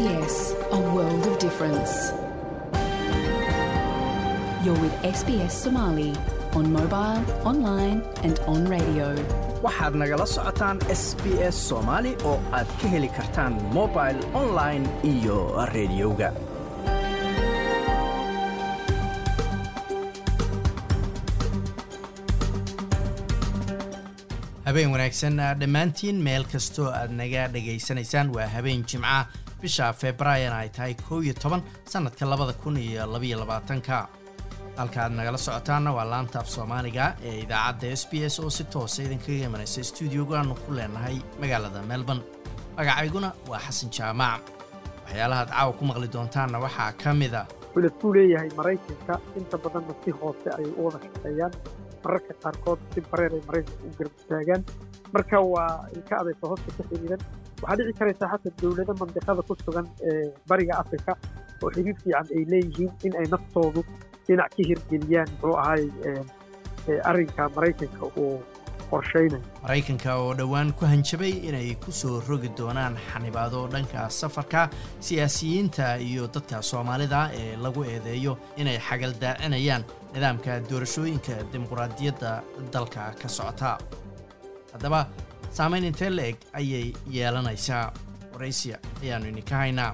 SBS, a world of difference. You're with SBS Somali on mobile, online, and on radio. waxaad nagala socotaan s b s soomaali oo aad ka heli kartaan mobil online iyo rediyoga habeen wanaagsan dhammaantiin meel kastoo aad naga dhegaysanaysaan waa habeen jimca bisha februaayan ay tahay kow iyo toban sannadka labada kun iyo labaiyo labaatanka halka aad nagala socotaanna waa laanta af soomaaliga ee idaacadda s b s oo si toosa idinkaga imanaysa stuudiogaanu ku leenahay magaalada melbourne. Magacayguna waa xasan jaamac waxyaalahaad caawa ku maqli doontaanna waxaa ka mid a wuxuu leeyahay maraykanka inta badanna si hoose ayay u wada shaqeeyaan. Mararka qaarkood si bareer ay maraykanka u garab marka waa ilka adaysa hoosta ka xidhiidan waxaa dhici karaysaa xataa dowlado mandiqada ku sugan ee bariga afrika oo xiriir fiican ay leeyihiin in ay naftoodu dhinac ka hirgeliyaan muxuu ahay arrinka maraykanka uu qorshaynayo maraykanka oo dhowaan ku hanjabay inay ku soo rogi doonaan xanibaado dhanka safarka siyaasiyiinta iyo dadka soomaalida ee lagu eedeeyo inay xagaldaacinayaan nidaamka doorashooyinka dimuqraadiyadda dalka ka socota. Haddaba saamayn intee la eg ayay yeelanaysaa waraysiya ayaannu idinka haynaa.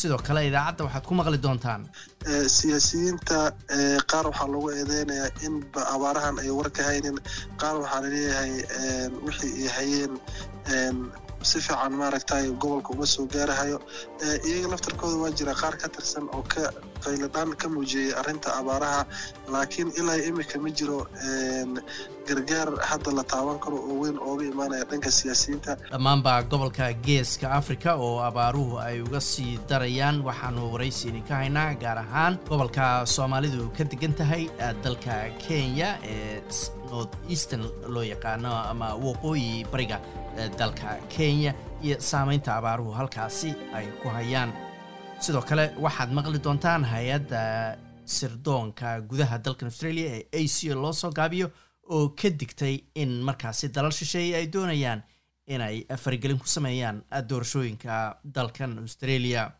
Sidoo kale idaacadda waxaad ku maqli doontaan. Siyaasiyiinta qaar waxaa lagu eedeynayaa in abaarahan ay war ka haynin. Qaar waxaa la leeyahay wixii ay hayeen si fiican maaragtay gobolka uma soo gaarahayo. Iyaga laftarkooda waa jira qaar ka tirsan oo ka qayladhaan ka muujiyey arrinta abaaraha laakiin ilaa imika ma jiro gargaar hadda la taaban karo oo weyn ooga imaanaya dhanka siyaasiyiinta. Dhammaanba gobolka geeska afrika oo abaaruhu ay uga sii darayaan waxaanu waraysi idinka haynaa gaar ahaan gobolka soomaalidu ka degan tahay dalka kenya ee north eastern loo yaqaano ama waqooyi bariga dalka kenya iyo saamaynta abaaruhu halkaasi ay ku hayaan. Sidoo kale waxaad maqli doontaan hay'adda sirdoonka gudaha dalkan australia ee a c loo soo gaabiyo oo ka digtay in markaasi dalal shisheeye ay doonayaan inay faragelin ku sameeyaan doorashooyinka dalkan australia.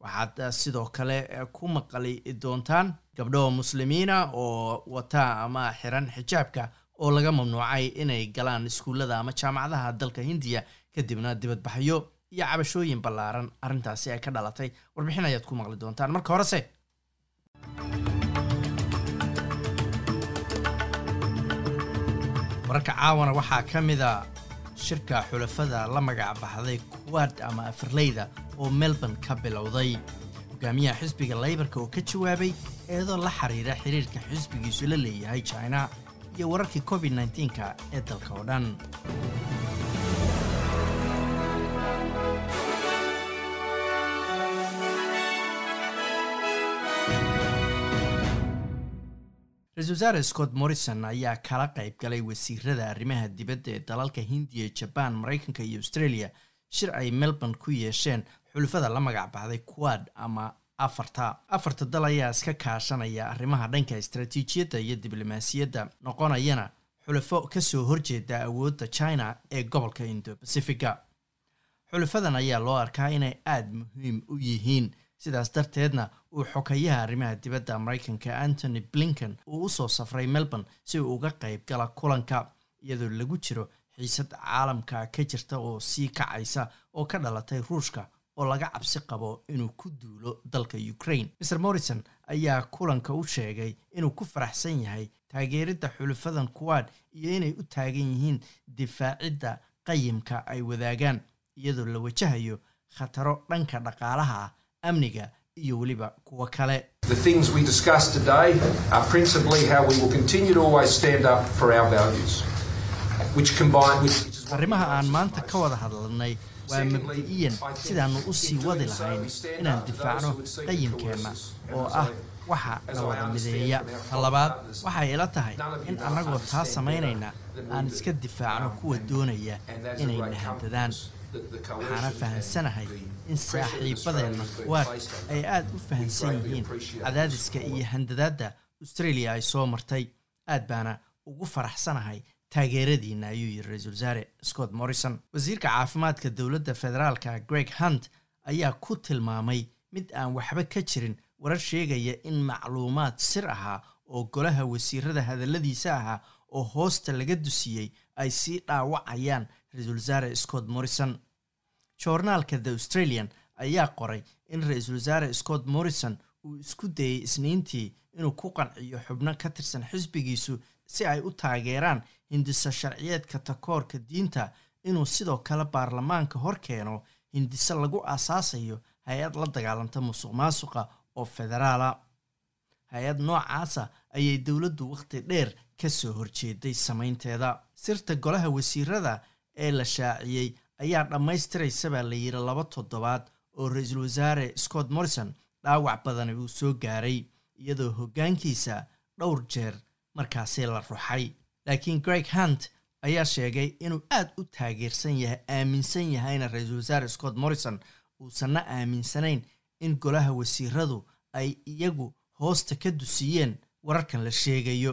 Waxaad sidoo kale ku maqli doontaan gabdho muslimiina oo wata ama xiran xijaabka oo laga mamnuucay inay galaan iskuullada ama jaamacadaha dalka hindiya kadibna dibadbaxyo iyo cabashooyin ballaaran. Arrintaasi ay ka dhalatay warbixin ayaad ku maqli doontaan. Marka horese wararka caawana waxaa ka mid a shirka xulafada la magac baxday kuwaad ama afirleyda oo melbourne ka bilowday. Hogaamiyaha xisbiga laybarka oo ka jawaabay eedoo la xiriira xiriirka xisbigiisu la leeyahay china iyo wararkii covid nka ee dalka oo dhan ra'isul wasaare scott morrison ayaa kala qayb galay wasiirada arrimaha dibadda ee dalalka hindiya jabaan maraykanka iyo australia shir ay melbourne ku yeesheen xulufada la magac baxday quad ama afarta. Afarta dal ayaa iska kaashanaya arrimaha dhanka istaraatiijiyadda iyo diblomaasiyadda noqonayana xulufo ka soo horjeeda awoodda china ee gobolka indo bacifiga xulufadan ayaa loo arkaa inay aada muhiim u yihiin. Sidaas darteedna uu xokayaha arrimaha dibadda maraykanka antony blinken uu u soo safray melbourne si uu uga qayb gala kulanka iyadoo lagu jiro xiisad caalamka ka jirta oo sii kacaysa oo ka dhalatay ruushka oo laga cabsi qabo inuu ku duulo dalka ukraine. Mr morrison ayaa kulanka u sheegay inuu ku faraxsan yahay taageeridda xulufadan kuwaad iyo inay u taagan yihiin difaacidda qayimka ay wadaagaan iyadoo la wajahayo khataro dhanka dhaqaalaha ah amniga iyo weliba kuwo kale. Arrimaha aan maanta ka wada hadalnay waa mabdi'iyan sidaannu u sii wadi lahayn inaan difaacno qayimkeenna oo ah waxa la wada mideeya ta labaad waxay ila tahay in annagoo taa samaynayna aan iska difaacno kuwa doonaya inay nahandadaan waxaana fahansanahay in saaxiibadeenna kuwaad ay aada u fahansan yihiin cadaadiska iyo handadaadda australia ay soo martay aad baana ugu faraxsanahay taageeradiina ayuu yiri ra'iisul wasaare scott morrison. Wasiirka caafimaadka dowladda federaalka greg hunt ayaa ku tilmaamay mid aan waxba ka jirin warar sheegaya in macluumaad sir ahaa oo golaha wasiirada hadalladiisa ahaa oo hoosta laga dusiyey ay sii dhaawacayaan ra'iisul wasaare scott morrison. Joornaalka the australian ayaa qoray in ra'iisul wasaare scott morrison uu isku dayey isniintii inuu ku qanciyo xubno ka tirsan xisbigiisu si ay u taageeraan hindisa sharciyeedka takoorka diinta inuu sidoo kale baarlamaanka hor keeno hindise lagu aasaasayo hay'ad la dagaalanta musuq maasuqa oo federaala hay'ad noocaasa ayay dowladdu wakhti dheer ka soo horjeeday samaynteeda. Sirta golaha wasiirada ee la shaaciyey ayaa dhammaystiraysa baa la yidhi laba toddobaad oo ra'iisul wasaare scott morrison dhaawac badani uu soo gaaray iyadoo hoggaankiisa dhowr jeer markaasi la ruxay laakiin greg hunt ayaa sheegay inuu aad u taageersan yahay aaminsan yahayna ra'iisul wasaare scott morrison uusanna aaminsanayn in golaha wasiiradu ay iyagu hoosta ka dusiyeen wararkan la sheegayo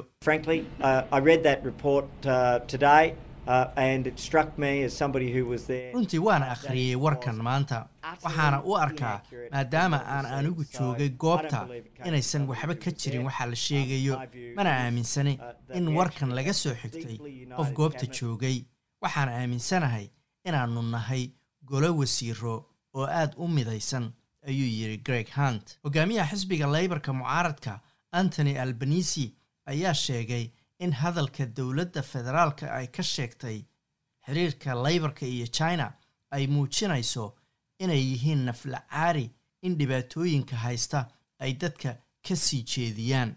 Uh, I read that report uh, today uh, and it struck me as somebody who was there. runtii waana akhriyey warkan maanta. waxaana u arkaa maadaama aan anigu joogay goobta inaysan waxba ka jirin waxaa la sheegayo mana aaminsani in warkan laga soo xigtay qof goobta joogay. Waxaan aaminsanahay inaannu nahay golo wasiiro oo aad u midaysan ayuu yidhi greg hunt. Hogaamiyaha xisbiga leybarka mucaaradka antony albanisi ayaa sheegay in hadalka dowladda federaalka ay ka sheegtay xiriirka leybarka iyo china ay muujinayso inay yihiin nafla caari in dhibaatooyinka haysta ay dadka ka sii jeediyaan.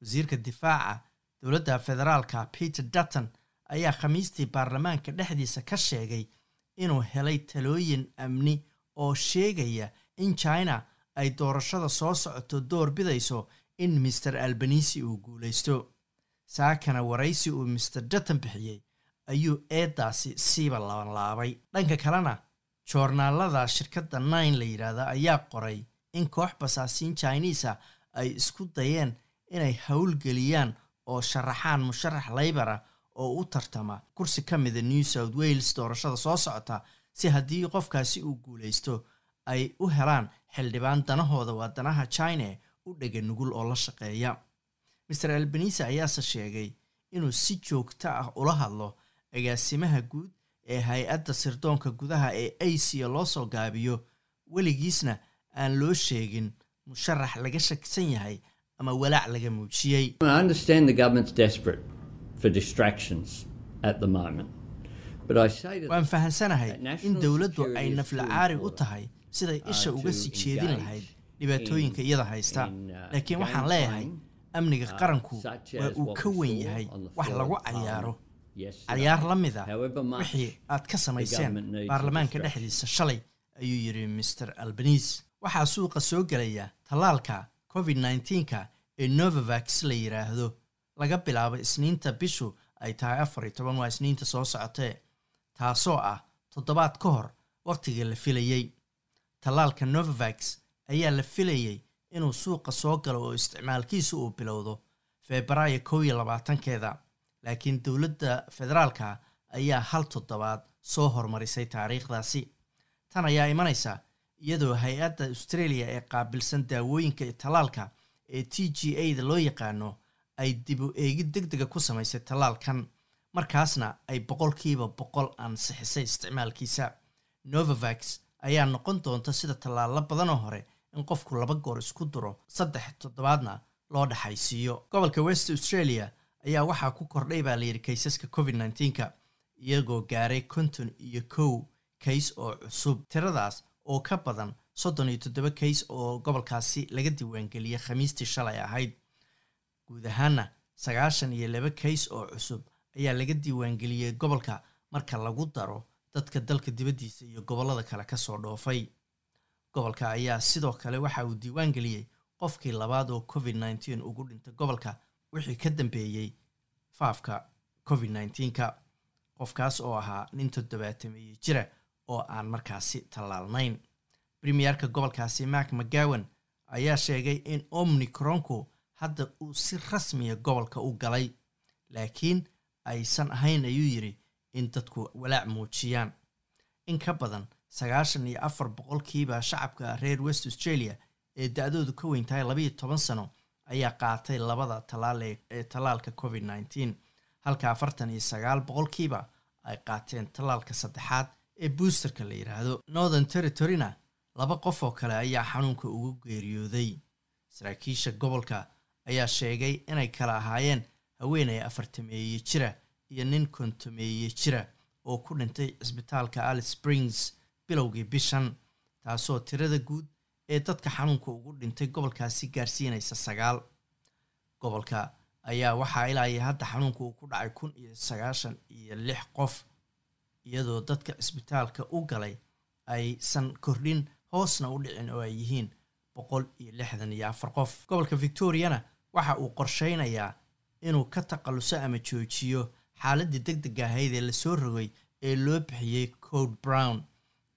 Wasiirka difaaca dowladda federaalka peter dutton ayaa khamiistii baarlamaanka dhexdiisa ka sheegay inuu helay talooyin amni oo sheegaya in china ay doorashada soo socoto door bidayso in master albanisi uu guulaysto saakana waraysi uu master dutton bixiyey ayuu eedaasi siiba labanlaabay dhanka kalena joornaalada shirkadda nine la yidhaahda ayaa qoray in koox basaasiin chinisa ay isku dayeen inay howlgeliyaan oo sharaxaan musharax laybara oo u tartama kursi ka mida new south wales doorashada soo socota si haddii qofkaasi uu guulaysto ay u helaan xildhibaan danahooda waa danaha china u dhega nugul oo la shaqeeya master albanise ayaase sheegay inuu si joogto ah ula hadlo agaasimaha guud ee hay'adda sirdoonka gudaha ee asia loo soo gaabiyo. Weligiisna aan loo sheegin musharax laga shakisan yahay ama walaac laga muujiyey. Waan fahansanahay that in dowladdu ay is nafla too caari u tahay siday isha uh, uga sii jeedin lahayd dhibaatooyinka in- iyada haysta. uh, laakiin waxaan leeyahay amniga uh, qaranku waa uu ka we weyn yahay wax lagu cayaaro. Cayaar la mid ah much wixii aad ka samayseen baarlamaanka a dhexdiisa shalay ayuu yidhi master albanise waxaa suuqa soo gelaya tallaalka covid 19ka ee novavax la yidhaahdo laga bilaabo isniinta bishu ay tahay afar iyo toban waa isniinta soo socotee taasoo ah toddobaad ka hor wakhtigii la filayey tallaalka novavax ayaa la filayey inuu suuqa soo galo oo isticmaalkiisu uu bilowdo febraayo kow iyo labaatankeeda laakiin dowladda federaalka ayaa hal toddobaad soo hormarisay taariikhdaasi. Tan ayaa imanaysa iyadoo hay'adda australia ee qaabilsan daawooyinka tallaalka ee t g a da loo yaqaano ay dib u eegid deg dega ku samaysay tallaalkan markaasna ay boqolkiiba boqol ansixisay isticmaalkiisa. Novavax ayaa noqon doonta sida tallaalo badanoo hore in qofku laba goor isku duro saddex toddobaadna loo dhexaysiiyo gobolka west australia ayaa waxaa ku kordhay baa layidhi kaysaska covid 19ka iyagoo gaaray konton iyo kow kays oo cusub. Tiradaas oo ka badan soddon iyo toddoba kays oo gobolkaasi laga diiwaangeliyey khamiistii shalay ahayd. Guud ahaana sagaashan iyo laba kays oo cusub ayaa laga diiwaangeliyey gobolka marka lagu daro dadka dalka dibaddiisa iyo gobollada kale ka soo dhoofay gobolka ayaa sidoo kale waxa uu diiwaangeliyey qofkii labaad oo covid 19 ugu dhintay gobolka wixii ka dambeeyey faafka covid 19ka qofkaas oo ahaa nin toddobaatameeye jira oo aan markaasi tallaalnayn. Premierka gobolkaasi mark mcgowan ayaa sheegay in omnicronku hadda uu si rasmiya gobolka u galay laakiin aysan ahayn ayuu yidhi in dadku walaac muujiyaan. In ka badan sagaashan iyo afar boqolkiiba shacabka reer west australia ee da-doodu ka weyn tahay labayo toban sano ayaa qaatay labada talaal ee tallaalka covid nneteen halka afartan iyo sagaal boqolkiiba ay qaateen tallaalka saddexaad ee boosterka la yidhaahdo northern territoryna laba qof oo kale ayaa xanuunka ugu geeriyooday. Saraakiisha gobolka ayaa sheegay inay kala ahaayeen haweenay afartameeye jira iyo nin kontomeeye jira oo ku dhintay cisbitaalka alice springs bilowgii bishan taasoo tirada guud ee dadka xanuunka ugu dhintay gobolkaasi gaarsiinaysa sagaal. Gobolka ayaa waxaa ilaa hadda xanuunka uu ku dhacay kun iyo sagaashan iyo lix qof iyadoo dadka cisbitaalka u galay aysan kordhin hoosna u dhicin oo ay yihiin boqol iyo lixdan iyo afar qof. Gobolka victoriana waxa uu qorsheynayaa inuu ka takhalluso ama joojiyo xaaladii deg deg ahayd ee la soo rogay ee loo bixiyey code brown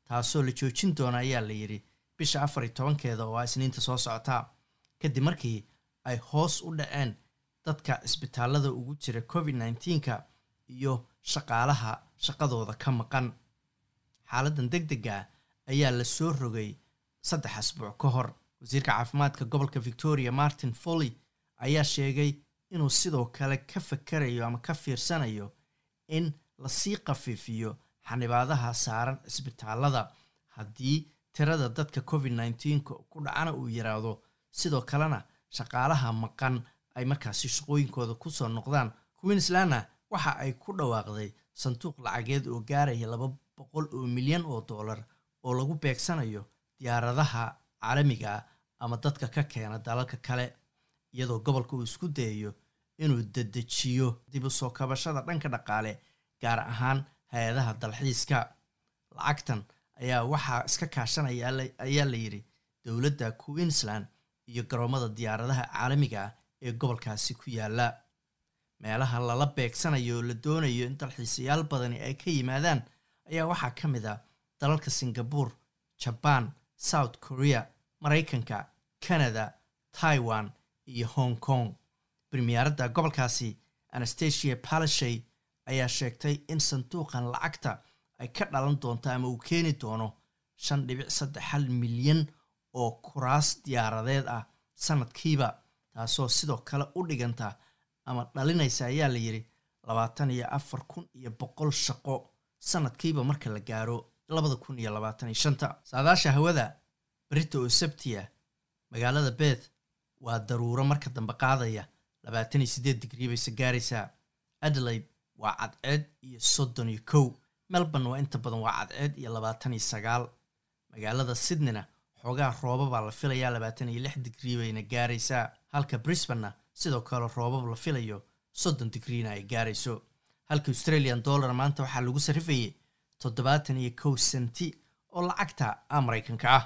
taasoo la joojin doona ayaa la yidhi bisha afar iyo tobankeeda oo isniinta soo socotaa kadib markii ay hoos u dhaceen dadka cisbitaalada ugu jira covid nneteenka iyo shaqaalaha shaqadooda ka maqan xaaladan deg dega ayaa la soo rogay saddex asbuuc ka hor. Wasiirka caafimaadka gobolka victoria martin foley ayaa sheegay inuu sidoo kale ka fakarayo ama ka fiirsanayo in la sii khafiifiyo xanibaadaha saaran cisbitaalada haddii tirada dadka covid nneteenka ku dhacana uu yiraahdo sidoo kalena shaqaalaha maqan ay markaasi shaqooyinkooda ku soo noqdaan. Queenslandna waxa ay ku dhawaaqday sanduuq lacageed oo gaaraya laba boqol oo milyan oo dollar oo lagu beegsanayo diyaaradaha caalamiga ah ama dadka ka keena dalalka kale iyadoo gobolka uu isku dayayo inuu dedejiyo dib u soo kabashada dhanka dhaqaale gaar ahaan hay'adaha dalxiiska. Lacagtan ayaa waxaa iska kaashanaya ayaa la yidhi dowladda queensland iyo garoomada diyaaradaha caalamiga ah ee gobolkaasi ku yaalla meelaha lala beegsanayo oo la doonayo in dalxiisayaal badani ay ka yimaadaan ayaa waxaa ka mid ah dalalka singapore jabaan south korea maraykanka canada taiwan iyo hong kong. Bremiyaaradda gobolkaasi anastasia palashay ayaa sheegtay in sanduuqan lacagta ay ka dhalan doonto ama uu keeni doono shan dhibic saddex hal milyan oo kuraas diyaaradeed ah sanadkiiba taasoo sidoo kale u dhiganta ama dhalinaysa ayaa la yidhi labaatan iyo afar kun iyo boqol shaqo sanadkiiba marka la gaaro labada kun iyo labaatan iyo shanta. Saadaasha hawada berita oo sabtiya magaalada beth waa daruuro marka dambe qaadaya labaatan iyo siddeed digrii bayse gaaraysaa. Adelaide waa cadceed iyo soddon iyo kow. Melbourne waa inta badan waa cadceed iyo labaatan iyo sagaal. Magaalada sydneyna xoogaa rooba baa la filayaa labaatan iyo lix digrii bayna gaaraysaa. Halka brisbanna sidoo kale roobab la filayo soddon digriina ay gaarayso. Halka australian dollar maanta waxaa lagu sarrifayay toddobaatan iyo kow senti oo lacagta maraykanka ah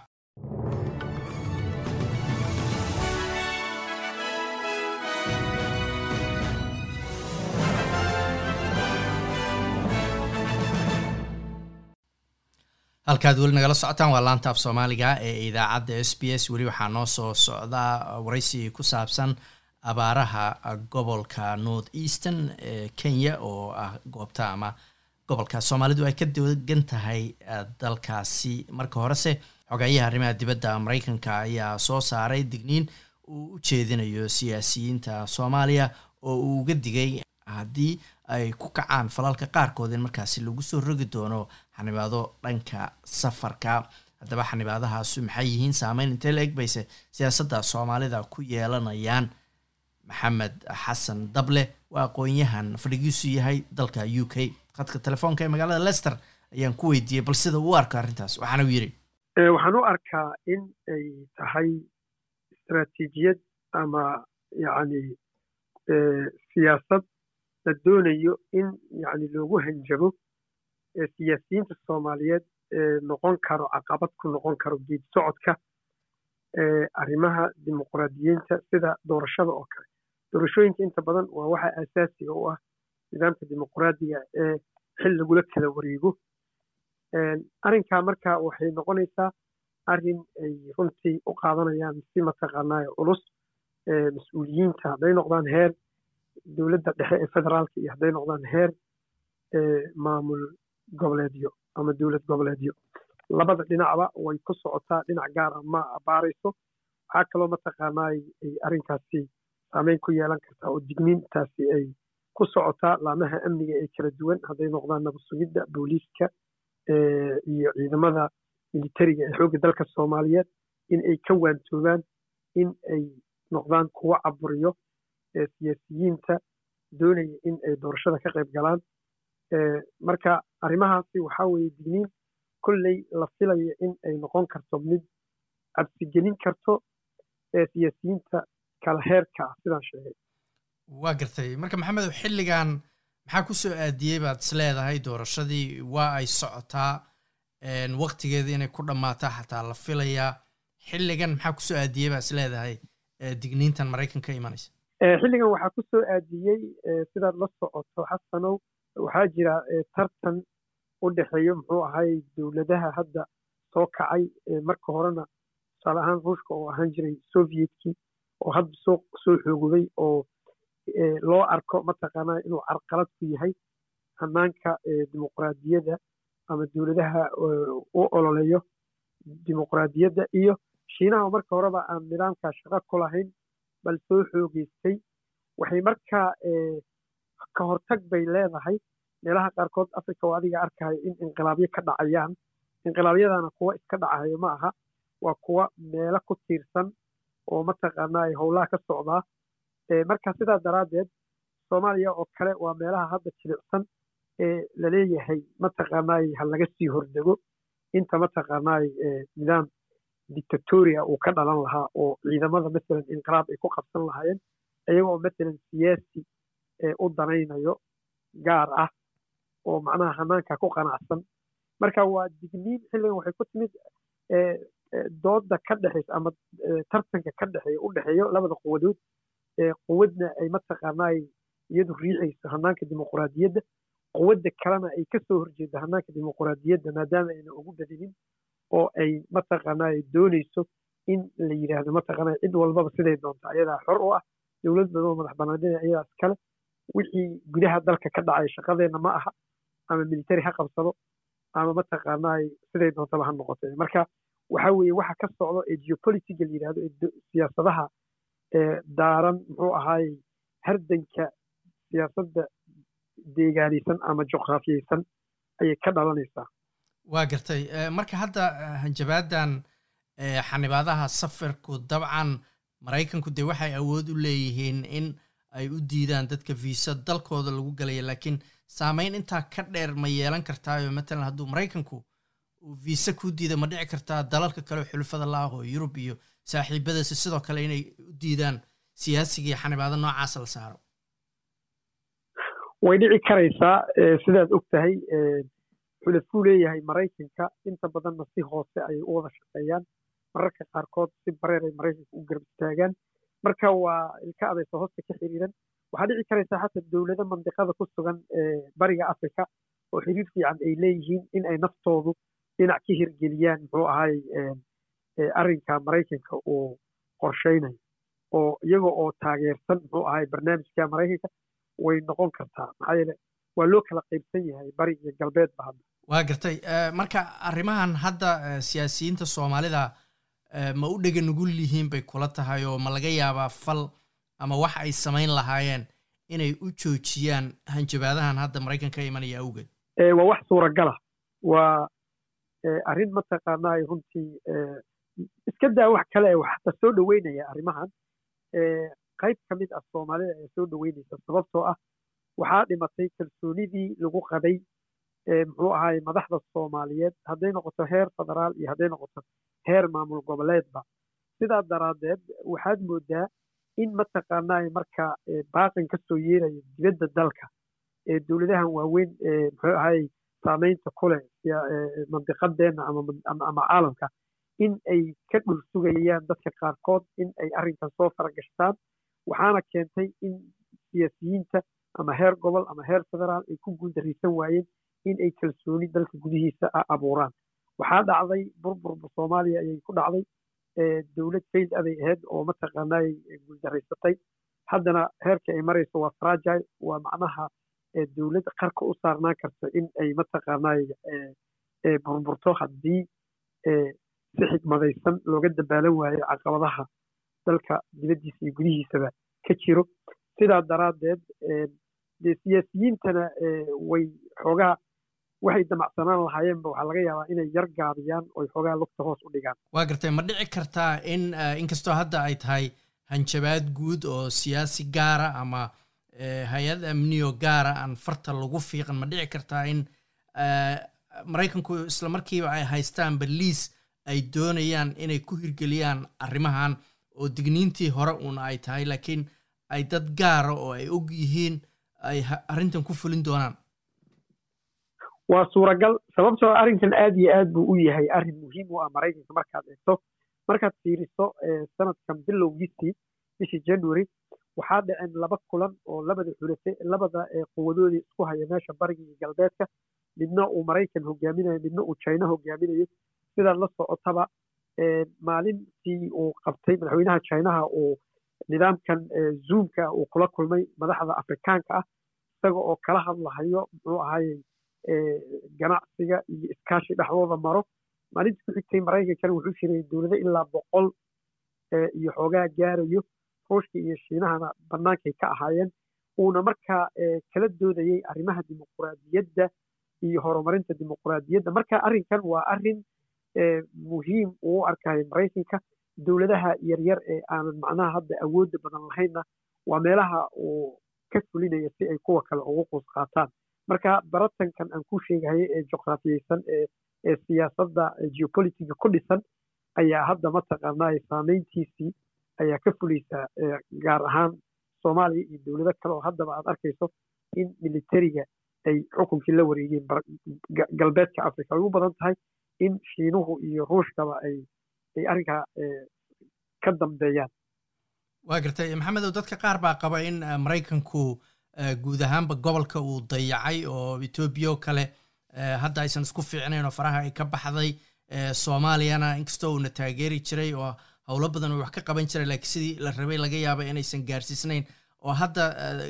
halkaad weli nagala socotaan waa laanta af soomaaliga ee idaacadda s b s. Weli waxaa noo soo socdaa waraysi ku saabsan abaaraha gobolka north eastern ee kenya oo ah goobta ama gobolka. Soomaalidu ay ka degan tahay dalkaasi. Marka horese xogeeyaha arrimaha dibadda mareykanka ayaa soo saaray digniin uu u jeedinayo siyaasiyiinta soomaaliya oo uu uga digay haddii ay ku kacaan falalka qaarkood in markaasi lagu soo rogi doono xanibaado dhanka safarka. Haddaba xanibaadahaasu maxay yihiin? Saameyn intee la eg bayse siyaasadda soomaalida ku yeelanayaan maxamed xasan dable waa aqoon-yahan fadhigiisu yahay dalka u k. Khadka telefoonka ee magaalada lester ayaan ku weydiiyey bal sida uu arko arrintaas waxaana uu yidhi waxaan u arkaa in ay tahay istaraatiijiyad ama yacni siyaasad la doonayo in yani loogu hanjabo siyaasiyiinta soomaaliyeed ee noqon karo caqabad ku noqon karo geed socodka arrimaha dimuqraadiyiinta sida doorashada oo kale. Doorashooyinka inta badan waa waxa asaasiga u ah nidaamka dimuqraadiga ee xil lagula kala wareego. Arrinkaa marka waxay noqonaysaa arrin ay runtii u qaadanayaan si mataqaanaayo culus mas'uuliyiinta hadday noqdaan heer dowladda dhexe ee federaalka iyo hadday noqdaan heer maamul goboleedyo ama dowlad goboleedyo. Labada dhinacba way ku socotaa dhinac gaara ma baarayso waxaa kaloo mataqaanaa ay arrinkaasi saameyn ku yeelan kartaa oo digniintaasi ay ku socotaa laamaha amniga ee kala duwan. Hadday noqdaan nabad sugidda booliiska iyo ciidamada militariga ee xoogga dalka soomaaliyeed in ay ka waantoobaan in ay noqdaan kuwo caburiyo siyaasiyiinta doonaya in ay doorashada ka qayb galaan marka arrimahaasi waxaa weeye digniin kolley la filaya in ay noqon karto mid cabsigelin karto siyaasiyiinta kala heerka ah sidaan sheegay. Waa gartay. Marka maxamedow xilligan maxaa ku soo aadiyey baad is leedahay doorashadii? Waa ay socotaa waktigeeda inay ku dhammaataa xataa la filayaa xilligan maxaa ku soo aadiyey baa is leedahay digniintan maraykan ka imanaysa xilligan waxaa ku soo aadiyey sidaad la socoto xasanow waxaa jira tartan u dhexeeyo muxuu ahay dowladaha hadda soo kacay marka horena tusaale ahaan ruushka oo ahaan jiray sovietkii oo hadda soo soo xoogubay oo loo arko mataqaanaa inuu carqalad ku yahay hanaanka dimuqraadiyadda ama dowladaha u ololeeyo dimuqraadiyadda iyo shiinaha marka horeba aan nidaamkaa shaqo ku lahayn bal soo xoogeystay. Waxay markaa ka hortag bay leedahay. Meelaha qaarkood africa oo adiga arkayo in inqilaabyo ka dhacayaan. Inqilaabyadana kuwa iska dhacayo ma aha. Waa kuwa meelo ku tiirsan oo mataqaanaa howlaha ka socdaa. Marka sidaa daraaddeed soomaaliya oo kale waa meelaha hadda jilicsan ee la leeyahay mataqaanaay ha laga sii hordego. Inta mataqaanaay nidaam dictatoria uu ka dhalan lahaa oo ciidamada masalan inqilaab ay ku qabsan lahaayeen. Iyagoo masalan siyaasi u danaynayo gaar ah oo macnaha hanaanka ku qanacsan. Marka waa digniin xilligan waxay ku timid dooda ka dhexaysa ama tartanka ka dhexeeya u dhexeeyo labada quwadood quwadna ay mataqaanaay iyadu riixayso hanaanka dimuqraadiyadda quwadda kalena ay ka soo horjeedo hanaanka dimuqraadiyadda maadaama ayna ugu badinin oo ay mataqaanaay doonayso in la yidhaahdo mataqaanaa cid walbaba siday doonto ayadaa xor u ah dowlad badanoo madax banaanida ayadaa iskale wixii gudaha dalka ka dhacay shaqadeenna ma aha ama military ha qabsado ama mataqaanaay siday doontaba ha noqotay. Marka waxa weeye waxa ka socdo ee geopolitiga la yidhahdo ee siyaasadaha daaran muxuu ahaayey hardanka siyaasadda deegaanaysan ama juqraafiyeysan ayay ka dhalanaysaa. Waa gartay. Marka hadda hanjabaadan xanibaadaha safarku dabcan maraykanku dee waxay awood u leeyihiin in ay u diidaan dadka viisa dalkooda lagu galaya laakiin saameyn intaa ka dheer ma yeelan kartaayo matalan hadduu maraykanku uu viisa kuu diida ma dhici kartaa dalalka kale xulufada la ah oo yurub iyo saaxiibadasi sidoo kale inay u diidaan siyaasigii xanibaado noocaas la saaro. Way dhici karaysaa sidaad og tahay xulafuu leeyahay maraykanka. Inta badanna si hoose ayay u wada shaqeeyaan. Mararka qaarkood si bareer ay maraykanka u garab istaagaan marka waa ilka adaysa hoosta ka xiriiran waxaa dhici karaysaa xataa dowlado mandiqada ku sugan bariga africa oo xiriir fiican ay leeyihiin in ay naftoodu dhinac ka hirgeliyaan muxuu ahay arrinka maraykanka uu qorshaynayo oo iyaga oo taageersan muxuu ahay barnaamijka maraykanka way noqon kartaa. Maxaa yeele waa loo kala qaybsan yahay bari iyo galbeedba hadda. Waa gartay. Marka arrimahan hadda siyaasiyiinta soomaalida ma u dhega nugul yihiin bay kula tahay oo ma laga yaabaa fal ama wax ay samayn lahaayeen inay u joojiyaan hanjabaadahan hadda maraykanka ka imanaya awgeed. Waa wax suuragala waa arrin mataqaanaa runtii iska daa wax kale waxta soo dhoweynaya arrimahan. Qayb ka mid ah soomaalida ee soo dhoweynaysa sababtoo ah waxaa dhimatay kalsoonidii lagu qabay muxuu ahaay madaxda soomaaliyeed hadday noqoto heer federaal iyo hadday noqoto heer maamul goboleedba. Sidaa daraaddeed waxaad moodaa in mataqaanaa marka baaqan ka soo dibadda dalka ee dowladahan waaweyn muxuu ahaay saamaynta ku leh mandiqadeenna ama caalamka in ay ka dhul sugayaan dadka qaarkood in ay arrinkan soo faragashtaan waxaana keentay in siyaasiyiinta ama heer gobol ama heer federaal ay ku guuldaraysan waayeen in ay kalsooni dalka gudihiisa abuuraan. Waxaa dhacday burburba soomaaliya ayay ku dhacday dowlad fail aday ahayd oo mataqaanaa guuldaraysatay haddana heerka ay marayso waa fragile waa macnaha dowlad qarka u saarnaan karta in ay mataqaanaa burburto haddii si xikmadaysan looga dabaalan waayo caqabadaha dalka dibaddiisa iyo gudihiisaba ka jiro. Sidaa daraaddeed dee siyaasiyiintana way xoogaa waxay damacsanaan lahaayeenba waxaa laga yaabaa inay yar gaabiyaan oy xoogaa lugta hoos u dhigaan. Waa gartay ma dhici kartaa in inkastoo hadda ay tahay hanjabaad guud oo siyaasi gaara ama hay'ad amniyo gaara aan farta lagu fiiqan ma dhici kartaa in maraykanku isla markiiba ay haystaan baliis ay doonayaan inay ku hirgeliyaan arrimahan oo digniintii hore uun ay tahay laakiin ay dad gaara oo ay og yihiin ay arrintan ku fulin doonaan waa suuragal sababtoo arrinkan aad iyo aad buu u yahay arrin muhiim u ah maraykanka markaad eegto. Markaad fiiriso sanadkan bilowgiisii bishii january waxaa dhaceen laba kulan oo labada xulafe labada quwadoodii isku haya meesha bariga iyo galbeedka. Midna uu maraykan hogaaminayo midna uu china hogaaminayo sidaad la socotaba maalintii uu qabtay madaxweynaha chinaha uu nidaamkan zoomka uu kula kulmay madaxda afrikaanka ah. Isaga oo kala hadlahayo muxuu ahayey ganacsiga iyo iskaashi dhexdooda maro. Maalintii ku xigtay maraykankana wuxuu jiray dowlado ilaa boqol iyo xoogaa gaarayo. Ruushka iyo shiinahana bannaankay ka ahaayeen. Uuna markaa kala doodayey arrimaha dimuquraadiyadda iyo horumarinta dimuquraadiyadda marka arrinkan waa arrin muhiim uu u arkayo maraykanka. Dowladaha yaryar ee aanan macnaha hadda awoodda badan lahaynna waa meelaha uu ka fulinaya si ay kuwa kale ugu quus qaataan marka baratankan aan ku sheegahayo ee juqraafiyeysan ee siyaasadda geopolitica ku dhisan ayaa hadda mataqaanaa saameyntiisii ayaa ka fulaysaa gaar ahaan soomaaliya iyo dowlado kale oo haddaba aad arkayso in militariga ay xukunkii la wareegeen galbeedka africa ay u badan tahay in shiinuhu iyo ruushkaba ay arrinkaa ka dambeeyaan. Waa gartay maxamedow dadka qaar baa qaba in maraykanku guud ahaanba gobolka uu dayacay oo etoobiya oo kale hadda aysan isku fiicnayn oo faraha ay ka baxday soomaaliyana inkastoo uuna taageeri jiray oo howlo badan uu wax ka qaban jiray laakiin sidii la rabay laga yaaba inaysan gaarsiisnayn. Oo hadda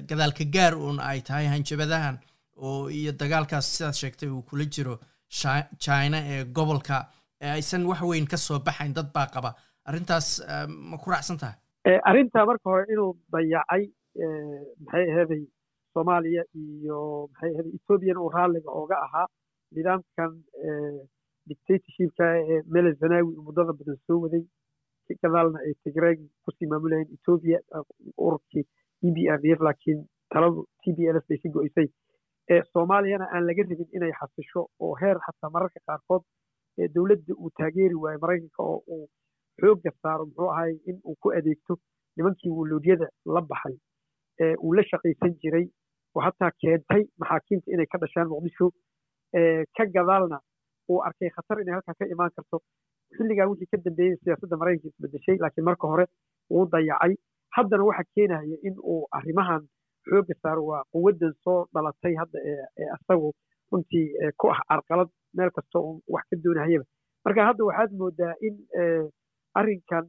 gadaalka gaar uun ay tahay hanjabadahan oo iyo dagaalkaas sidaad sheegtay uu kula jiro china ee gobolka aysan wax weyn ka soo baxayn dad baa qaba. Arrintaas ma ku raacsan tahay? Arrintaa marka hore inuu dayacay maxay aheeday soomaaliya iyo maxay aheeday ethoobiyan uu raalliga ooga ahaa. Nidaamkan dictatorshipka ee mele zanawi muddada badan soo waday. Gadaalna ay tigreeg ku sii maamulayeen etoobiya ururkii e b r d laakiin taladu t b l bay ka go'isay soomaaliyana aan laga rabin inay xasisho oo heer xataa mararka qaarkood dowladda uu taageeri waayo maraykanka oo uu xoogga saaro muxuu ahay in uu ku adeegto nimankii wuluudyada la baxay uu la shaqaysan jiray oo hataa keentay maxaakiimta inay ka dhashaan muqdisho ka gadaalna uu arkay khatar inay halkaa ka imaan karto. Xilligaa wixii ka dambeeyey siyaasadda maraykanka isbedeshay laakiin marka hore wuu dayacay. Haddana waxa keenaya in uu arrimahan xoogga saaro waa quwaddan soo dhalatay hadda ee asagu runtii ku ah carqalad meel kasta oo wax ka doonahayaba. Marka hadda waxaad moodaa in arrinkan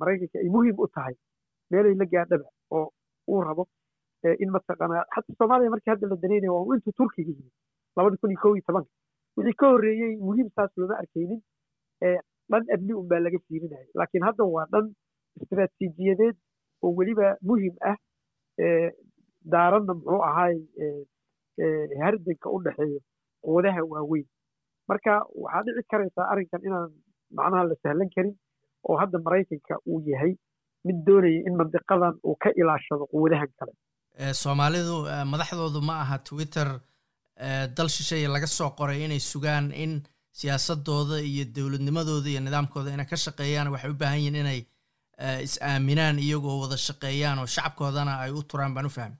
maraykanka ay muhiim u tahay meelay la gaadhaba uu rabo in mataqaanaa xataa soomaaliya markii hadda la danaynaya waa intuu turkiga yimi labada kun iyo kow iyo tobanka. Wixii ka horreeyey muhiim saas looma arkaynin dhan amni un baa laga fiirinaya laakiin hadda waa dhan istiraatiijiyadeed oo weliba muhiim ah daaranna muxuu ahaay hardanka u dhexeeyo quwadaha waaweyn. Marka waxaa dhici karaysaa arrinkan inaan macnaha la sahlan karin oo hadda maraykanka uu yahay mid doonaya in mandiqadan uu ka ilaashado quwadahan kale. Soomaalidu madaxdoodu ma aha twitter dal shisheeye laga soo qoray inay sugaan in siyaasadooda iyo dowladnimadooda iyo nidaamkooda inay ka shaqeeyaan. Waxay u baahan yihiin inay is-aaminaan iyagoo wada shaqeeyaan oo shacabkoodana ay u turaan baan u fahmay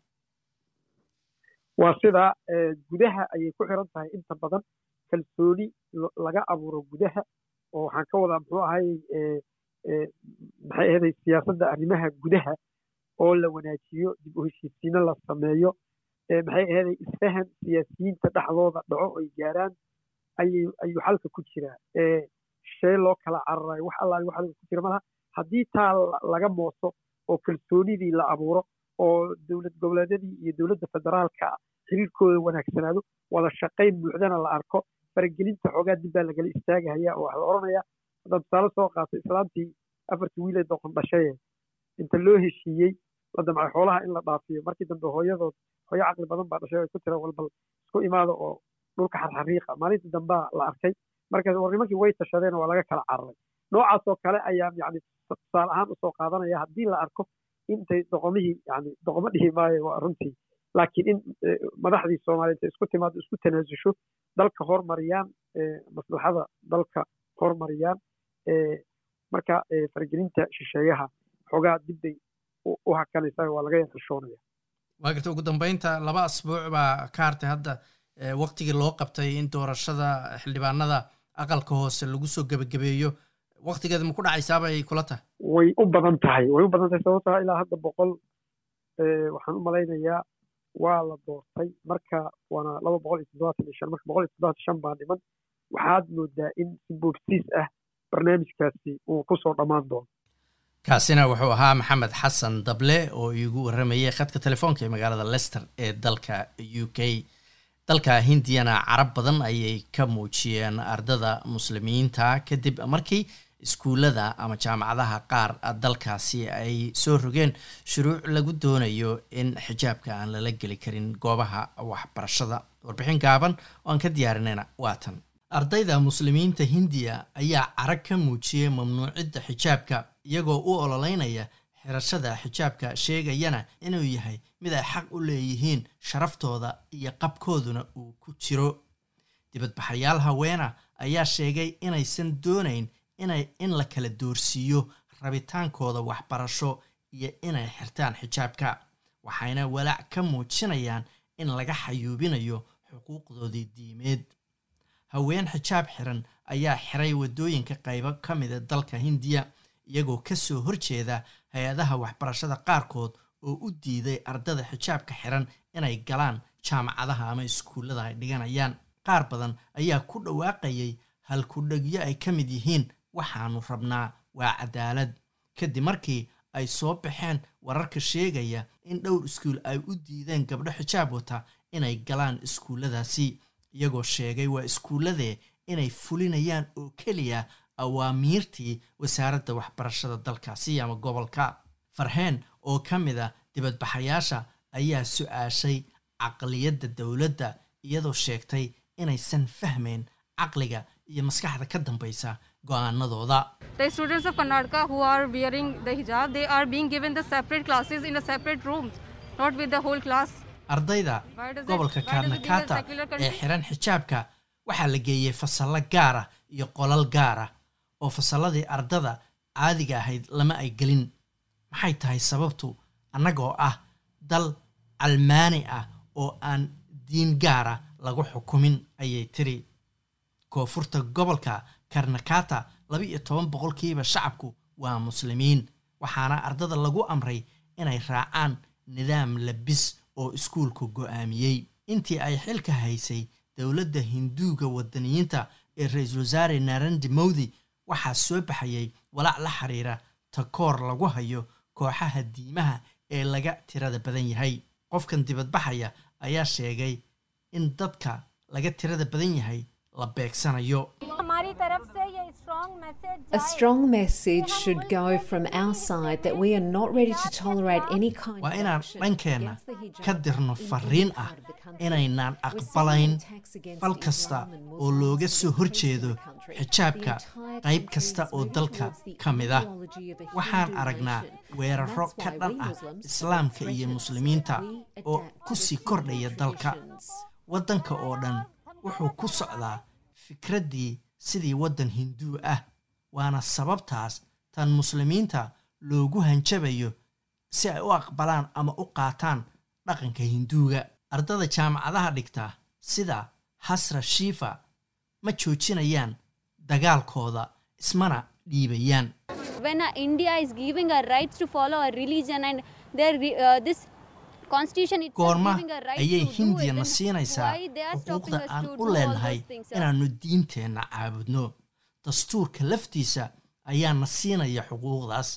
waa sidaa gudaha ayay ku xiran tahay. Inta badan kalsooni laga abuuro gudaha oo waxaan ka wadaa muxuu ahay maxay ahaday siyaasadda arrimaha gudaha oo la wanaajiyo dib u heshiisiino la sameeyo maxay ahaday isfahan siyaasiyiinta dhexdooda dhaco ay gaaraan ayuu xalka ku jiraa. Shee loo kala cararayo wax allaali wax ku jira malaha. Haddii taa laga mooso oo kalsoonidii la abuuro oo dowlad goboleedyadii iyo dowladda federaalka xiriirkooda wanaagsanaado wada shaqayn buuxdana la arko faragelinta xoogaa dib baa lagala istaagahaya oo waxaa la odhanaya haddaan tusaale soo qaatay islaantii afartii wiilee doqon dhashaye inta loo heshiiyey la damcay xoolaha in la dhaafiyo. Markii dambe hooyadood hooyo caqli badan baa dhashay ay ku tira walbal isku imaada oo dhulka xarxariiqa. Maalintii dambaa la arkay. Marka war way tashadeen waa laga kala cararay noocaas oo kale ayaa yani tusaale ahaan u soo qaadanaya haddii la arko intay doqomihii yani doqomo dhihi maayo waa runtii. Laakiin in madaxdii soomaaliyeed isku timaado isku tanaasusho dalka hormariyaan maslaxada dalka hormariyaan marka faragelinta shisheeyaha xoogaa dibbay u hakanaysaa waa laga yaxishoonaya waa garta ugu dambeynta laba asbuuc baa ka hartay hadda waktigii loo qabtay in doorashada xildhibaanada aqalka hoose lagu soo gebagabeeyo waktigeeda ma ku dhacaysaaba ay kula tahay? Way u badan tahay way u badan tahay sababtaa ilaa hadda boqol waxaan u malaynayaa waa la doortay. Marka waana laba boqol iyo toddobaatan iyo shan marka boqol iyo toddobaatan shan baa dhiman. Waxaad moodaa in si boobsiis ah barnaamijkaasi uu ku soo dhammaan doono. Kaasina wuxuu ahaa maxamed xasan dable oo iigu warramayay khadka telefoonka ee magaalada lester ee dalka u k. Dalka hindiyana carab badan ayay ka muujiyeen ardada muslimiinta kadib markii iskuullada ama jaamacadaha qaar dalkaasi ay soo rogeen shuruuc lagu doonayo in xijaabka aan lala geli karin goobaha waxbarashada. Warbixin gaaban oo aan ka diyaarinayna waatan ardayda muslimiinta hindiya ayaa carag ka muujiyey mamnuucidda xijaabka iyagoo u ololeynaya xirashada xijaabka sheegayana inuu yahay mid ay xaq u leeyihiin sharaftooda iyo qabkooduna uu ku jiro. Dibadbaxayaal haweena ayaa sheegay inaysan doonayn inay in la kala doorsiiyo rabitaankooda waxbarasho iyo inay xirtaan xijaabka waxayna walaac ka muujinayaan in laga xayuubinayo xuquuqdoodii diimeed haween xijaab xiran ayaa xiray waddooyinka qaybo ka mida dalka hindiya iyagoo ka soo horjeeda hay'adaha waxbarashada qaarkood oo u diiday ardada xijaabka xiran inay galaan jaamacadaha ama iskuullada ay dhiganayaan. Qaar badan ayaa ku dhawaaqayay halkudhegyo ay ka mid yihiin waxaanu rabnaa waa cadaalad kadib markii ay soo baxeen wararka sheegaya in dhowr iskuul ay u diideen gabdho xijaab wata inay galaan iskuulladaasi iyagoo sheegay waa iskuulladee inay fulinayaan oo keliya awaamiirtii wasaaradda waxbarashada dalkaasi ama gobolka. Farheen oo ka mid a dibadbaxayaasha ayaa su'aashay caqliyadda dowladda iyadoo sheegtay inaysan fahmayn caqliga iyo maskaxda ka dambaysa go'aanadooda Ardayda gobolka karnakata ee xiran xijaabka waxaa la geeyey fasallo gaara iyo qolal gaara oo fasalladii ardada caadiga ahayd lama ay gelin. Maxay tahay sababtu? Annagoo ah dal calmaani ah oo aan diin gaara lagu xukumin ayay tiri. Koonfurta gobolka karnakata laba iyo toban boqolkiiba shacabku waa muslimiin waxaana ardada lagu amray inay raacaan nidaam labis oo iskuulku go'aamiyey. Intii ay xilka haysay dowladda hinduuga wadaniyiinta ee ra'iisul wasaare narandi mowdi waxaa soo baxayay walaac la xiriira takoor lagu hayo kooxaha diimaha ee laga tirada badan yahay. Qofkan dibadbaxaya ayaa sheegay in dadka laga tirada badan yahay la beegsanayo A strong message should go from our side that we are not ready to tolerate any kind waa of inaan action dhankeenna against the hijab ka dirno in fariin ah. inaynaan aqbalayn attacks against fal kasta oo Muslims looga soo country. xijaabka qayb kasta oo dalka ka mid ah waxaan aragnaa weeraro ka dhan ah islaamka iyo muslimiinta oo ku sii kordhaya dalka waddanka oo dhan wuxuu ku socdaa fikraddii sidii waddan hinduu ah waana sababtaas tan muslimiinta loogu hanjabayo si ay u aqbalaan ama u qaataan dhaqanka hinduuga. Ardada jaamacadaha dhigta sida hasra shiifa ma joojinayaan dagaalkooda ismana dhiibayaan goorma ayay to do hindiya it, na then siinaysaa xuquuqda aan u leenahay inaannu diinteenna caabudno dastuurka laftiisa ayaa na siinaya xuquuqdaas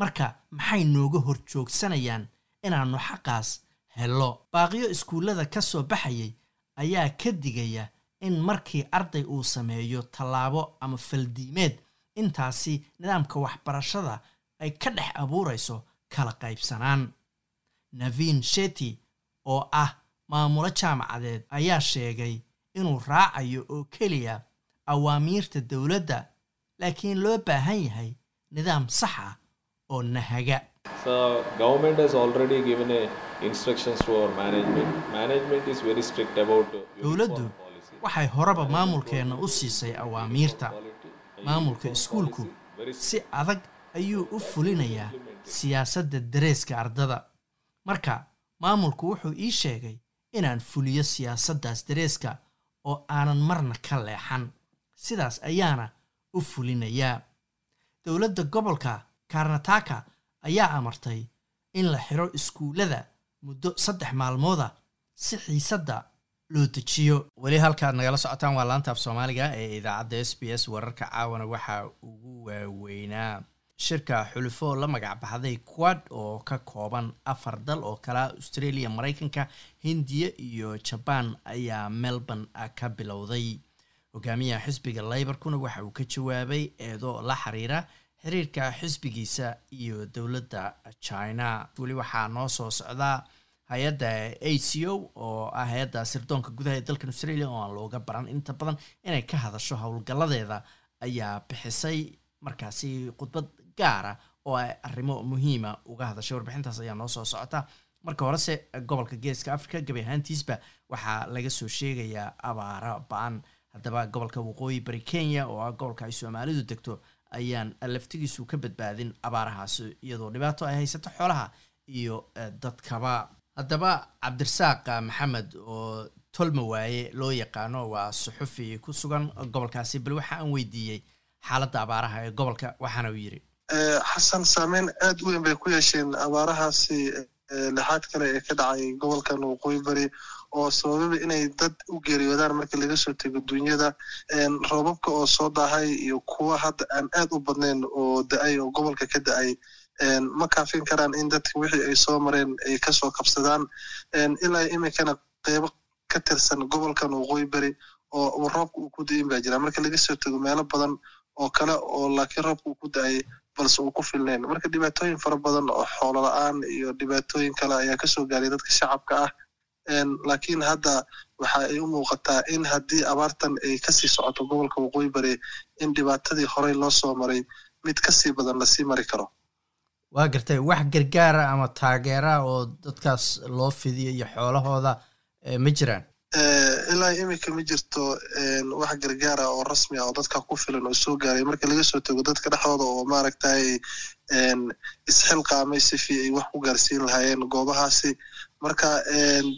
marka maxay nooga hor joogsanayaan inaannu xaqaas hello? Baaqiyo iskuullada ka soo baxayay ayaa ka digaya in markii arday uu sameeyo tallaabo ama faldiimeed intaasi nidaamka waxbarashada ay ka dhex abuurayso kala qaybsanaan navin sheti oo ah maamulo jaamacadeed ayaa sheegay inuu raacayo oo keliya awaamiirta dowladda laakiin loo baahan yahay nidaam sax ah oo nahaga. Dowladdu waxay horeba maamulkeenna u siisay awaamiirta. maamulka iskuulku si adag ayuu u fulinayaa siyaasadda dareeska ardada marka maamulku wuxuu ii sheegay inaan fuliyo siyaasaddaas dareeska oo aanan marna ka leexan. Sidaas ayaana u fulinayaa. Dowladda gobolka karnataka ayaa amartay in la xiro iskuullada muddo saddex maalmooda si xiisadda loo dejiyo. Weli halkaad nagala socotaan waa laanta af soomaaliga ee idaacadda s b s wararka caawana waxaa ugu waaweynaa shirka xulufo la magac baxday quad oo ka kooban afar dal oo kala australia maraykanka hindiya iyo jabaan ayaa melbourne ka bilowday. Hogaamiyaha xisbiga leybarkuna waxa uu ka jawaabay eedo la xiriira xiriirka xisbigiisa iyo dowladda china. Weli waxaa noo soo socdaa hay'adda a c o oo ah hay'adda sirdoonka gudaha ee dalkan australia oo aan looga baran. Inta badan inay ka hadasho howlgalladeeda ayaa bixisay markaasi khudbad gaara oo ay arrimo muhiima uga hadashay warbixintaas ayaa noo soo socota. Marka horese gobolka geeska africa gebi ahaantiisba waxaa laga soo sheegayaa abaaro ba'an. Haddaba gobolka waqooyi bari kenya oo ah gobolka ay soomaalidu degto ayaan laftigiisu ka badbaadin abaarahaasi iyadoo dhibaato ay haysato xoolaha iyo dadkaba. Haddaba cabdirasaaq maxamed oo tolma waaye loo yaqaano waa suxufi ku sugan gobolkaasi bal waxa aan weydiiyey xaaladda abaaraha ee gobolka waxaana uu yidhi xasan saameyn aad u weyn bay ku yeesheen abaarahaasi lixaad kale ee ka dhacay gobolkan waqooyi bari oo sabababa inay dad u geeriyoodaan marka laga soo tego dunyada roobabka oo soo daahay iyo kuwa hadda aan aad u badnayn oo da'ay oo gobolka ka da'ay ma kaafin karaan in dadka wixii ay soo mareen ay ka soo kabsadaan. Ilaa iminkana qeybo ka tirsan gobolkan waqooyi beri oo roobka uu ku da'in baa jira. Marka laga soo tego meelo badan oo kale oo laakiin roobka uu ku da'ay balse uu ku filnayn marka dhibaatooyin fara badan oo xoolo la'aan iyo dhibaatooyin kale ayaa ka soo gaaray dadka shacabka ah laakiin hadda waxa ay u muuqataa in haddii abaartan ay ka sii socoto gobolka waqooyi bari in dhibaatadii horey loo soo maray mid ka sii badan la sii mari karo. Waa gartay wax gargaara ama taageera oo dadkaas loo fidiyo iyo xoolahooda ma jiraan ilaa iminka ma jirto wax gargaara oo rasmi ah oo dadka ku filan oo soo gaaray. Marka laga soo tego dadka dhexdooda oo maaragtay isxilqaamay sifi ay wax ku gaarsiin lahaayeen goobahaasi. Marka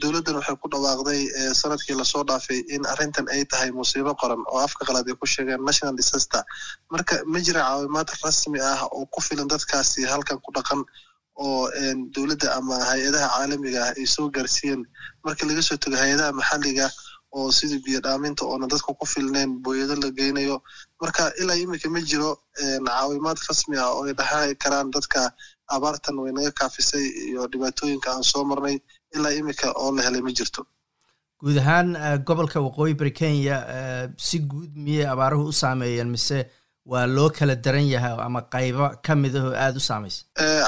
dowladdan waxay ku dhawaaqday sannadkii la soo dhaafay in arrintan ay tahay musiibo qoran oo afka qalaad ay ku sheegeen national disaster. Marka ma jira caawimaad rasmi ah oo ku filan dadkaasi halkan ku dhaqan oo dowladda ama hay'adaha caalamiga ah ay soo gaarsiiyeen marka laga soo tego hay'adaha maxalliga oo sidii biyo dhaaminta oona dadka ku filnayn booyado la geynayo. Marka ilaa iminka ma jiro caawimaad rasmi ah oo ay dhahaan karaan dadka abaartan way naga kaafisay iyo dhibaatooyinka aan soo marnay ilaa iminka oo la helay ma jirto. Guud ahaan gobolka waqooyi bari kenya si guud miyay abaaruhu u saameeyeen mise waa loo kala daran yahay ama qaybo ka mid ah oo aada u saamaysa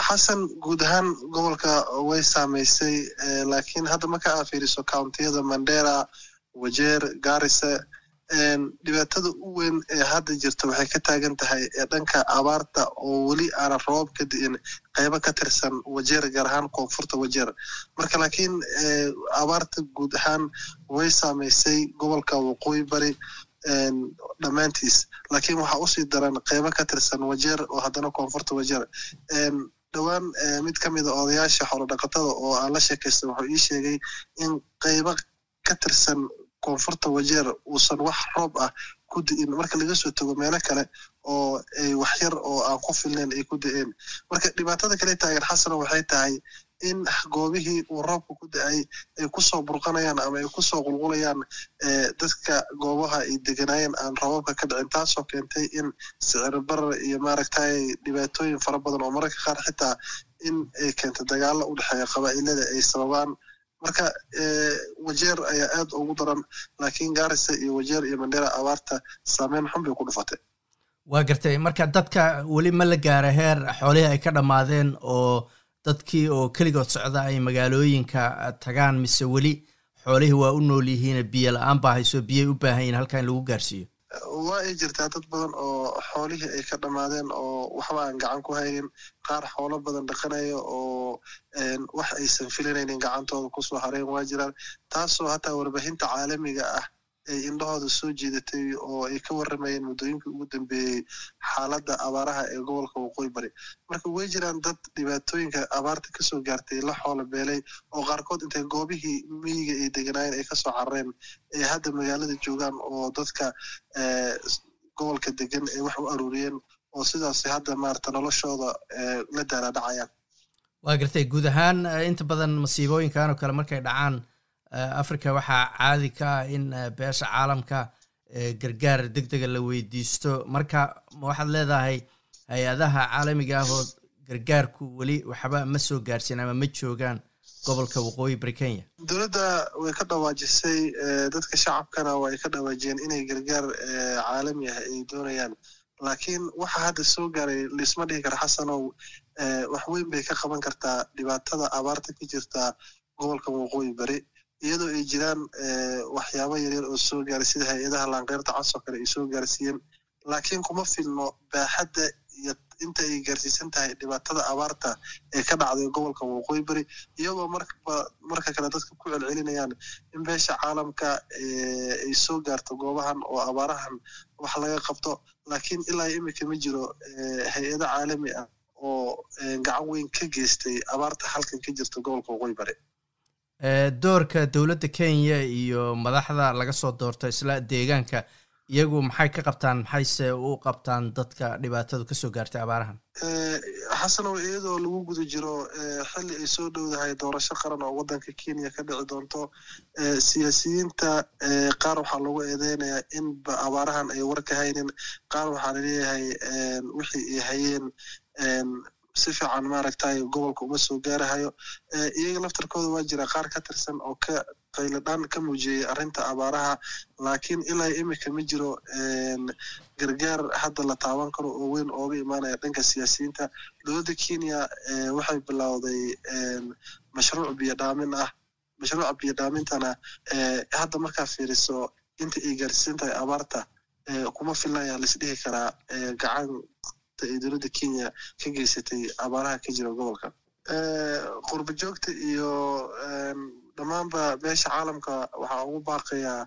xasan guud ahaan gobolka way saamaysay laakiin hadda marka aa fiiriso countiyada mandera wajeer garise dhibaatada u weyn ee hadda jirta waxay ka taagan tahay dhanka abaarta oo weli aanan roobab ka di'in qaybo ka tirsan wajeer gaar ahaan koonfurta wajeer. Marka laakiin abaarta guud ahaan way saamaysay gobolka waqooyi bari dhammaantiis. Laakiin waxaa u sii daran qaybo ka tirsan wajeer oo haddana koonfurta wajeer. Dhowaan mid ka mida odayaasha xoolodhaqatada oo aan la sheekaystay wuxuu ii sheegay in qaybo ka tirsan koonfurta wajeer uusan wax roob ah ku di'in. Marka laga soo tego meelo kale oo ay waxyar oo aan ku filnayn ay ku da'een marka dhibaatada kale taageer xasana waxay tahay in goobihii uu roobka ku da'ay ay ku soo burqanayaan ama ay ku soo qulqulayaan dadka goobaha ay deganaayeen aan roobabka ka dhicin taasoo keentay in sicir barar iyo maaragtay dhibaatooyin fara badan oo mararka qaar xitaa in ay keento dagaalo u dhexeeya qabaa'ilada ay sababaan. Marka wajeer ayaa aad ugu daran laakiin gaarisa iyo wajeer iyo mandera abaarta saameyn xun bay ku dhufatay. Waa gartay. Marka dadka weli ma la gaara heer xoolihii ay ka dhammaadeen oo dadkii oo keligood socda ay magaalooyinka tagaan mise weli xoolihii waa u nool yihiin biyo la'aan baa hayso biyay u baahan yihiin halkaa in lagu gaarsiiyo. Waa ay jirtaa dad badan oo xoolihii ay ka dhammaadeen oo waxba aan gacan ku haynin qaar xoolo badan dhaqanaya oo wax aysan filanaynin gacantooda ku soo hareen waa jiraan. Taasoo hataa warbaahinta caalamiga ah ay indhahooda soo jeedatay oo ay ka warramayeen muddooyinkii ugu dambeeyey xaaladda abaaraha ee gobolka waqooyi bari. Marka way jiraan dad dhibaatooyinka abaarta ka soo gaartay la xoola beelay oo qaarkood intay goobihii miyiga ay deganaayeen ay ka soo carareen ee hadda magaalada joogaan oo dadka gobolka degan ay wax u aruuriyeen oo sidaas hadda maarata noloshooda la daalaadhacayaan waa gartay guud ahaan inta badan masiibooyinkan oo kale markay dhacaan africa waxaa caadi ka ah in beesha caalamka gargaar deg dega la weydiisto. Marka waxaad leedahay hay'adaha caalamiga ah oo gargaarku weli waxba ma soo gaarsin ama ma joogaan gobolka waqooyi bari kenya dowladda way ka dhawaajisay dadka shacabkana way ka dhawaajiyeen inay gargaar caalami ah ay doonayaan. Laakiin waxa hadda soo gaaray liisma dhihi kara xasanow wax weyn bay ka qaban kartaa dhibaatada abaarta ka jirta gobolka waqooyi bari iyadoo ay jiraan waxyaabo yaryar oo soo gaaray sida hay'adaha laanqeyrta cas oo kale ay soo gaarsiiyeen. Laakiin kuma filno baaxadda iyo inta ay gaarsiisan tahay dhibaatada abaarta ee ka dhacday gobolka waqooyi bari iyagoo marka kale dadka ku celcelinayaan in beesha caalamka ay soo gaarto goobahan oo abaarahan wax laga qabto. Laakiin ilaa imika ma jiro hay'ado caalami ah oo gacan weyn ka geystay abaarta halkan ka jirta gobolka waqooyi bari doorka dowladda kenya iyo madaxda laga soo doorto isla deegaanka iyagu maxay ka qabtaan maxayse u qabtaan dadka dhibaatadu ka soo gaartay abaarahan? Xasanow iyadoo lagu guda jiro xilli ay soo dhowdahay doorasho qaran oo waddanka kenya ka dhici doonto siyaasiyiinta qaar waxaa lagu eedeynayaa in abaarahan ay war ka haynin. Qaar waxaa la leeyahay wixii ay hayeen si fiican maaragtay gobolka uma soo gaarahayo. Iyaga laftarkooda waa jira. Qaar ka tirsan oo ka qayladhaan ka muujiyey arrinta abaaraha laakiin ilaa imika ma jiro gargaar hadda la taaban karo oo weyn ooga imaanaya dhanka siyaasiyiinta. Dowladda kenya waxay bilowday mashruuc biyo dhaamin ah mashruuca biyo dhaamintana hadda markaa fiiriso inta ay gaarsiisan tahay abaarta kuma filnaya laisdhihi karaa gacan ay dowladda kenya ka geysatay abaaraha ka jira gobolka. Qurba joogta iyo dhammaanba beesha caalamka waxaa ugu baaqayaa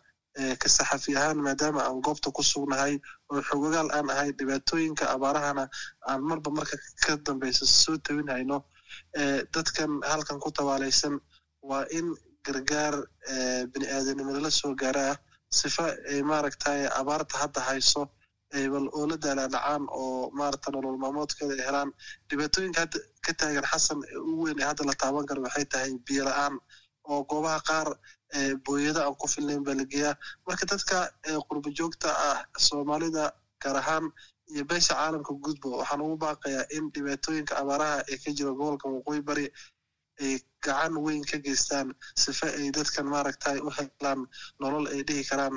ka saxafi ahaan maadaama aan goobta ku sugnahay oo xogagaal aan ahay dhibaatooyinka abaarahana aan marba marka ka dambeysa soo tawin hayno dadkan halkan ku tabaalaysan waa in gargaar bini aadanimo lala soo gaaraa sifa ay maaragtay abaarta hadda hayso bal oo la daalaadhacaan oo maarata nolol maalmoodkeeda ay helaan. Dhibaatooyinka hadda ka taagan xasan ugu weyn ee hadda la taaban karo waxay tahay biyo la'aan oo goobaha qaar booyada aan ku filnayn baa la geeyaa. Marka dadka qurba joogta ah soomaalida gaar ahaan iyo beesha caalamka gudbo waxaan ugu baaqayaa in dhibaatooyinka abaaraha ee ka jira gobolka waqooyi bari ay gacan weyn ka geystaan. Sife ay dadkan maaragtay u helaan nolol ay dhihi karaan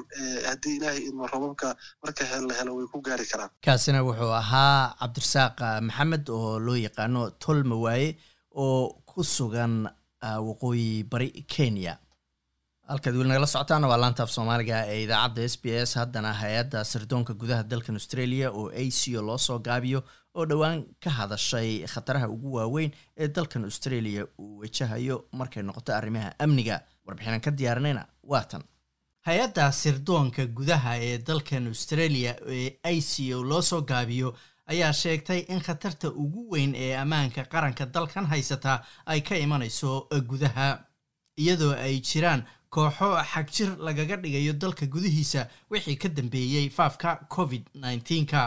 haddii ilaahay idmo robabka marka la helo way ku gaari karaan. Kaasina wuxuu ahaa cabdirasaaq maxamed oo loo yaqaano tolma waaye oo ku sugan waqooyi bari kenya halkaad weli nagala socotaana waa laantaaf soomaaliga ee idaacadda s b s. Haddana hay'adda sirdoonka gudaha dalkan australia oo a c o loo soo gaabiyo oo dhowaan ka hadashay khataraha ugu waaweyn ee dalkan australia uu wajahayo markay noqoto arrimaha amniga. Warbixinaan ka diyaarinayna waatan hay'adda sirdoonka gudaha ee dalkan australia ee a c o loo soo gaabiyo ayaa sheegtay in khatarta ugu weyn ee ammaanka qaranka dalkan haysata ay ka imanayso gudaha iyadoo ay jiraan kooxo xagjir lagaga dhigayo dalka gudihiisa wixii ka dambeeyey faafka covid nneteen-ka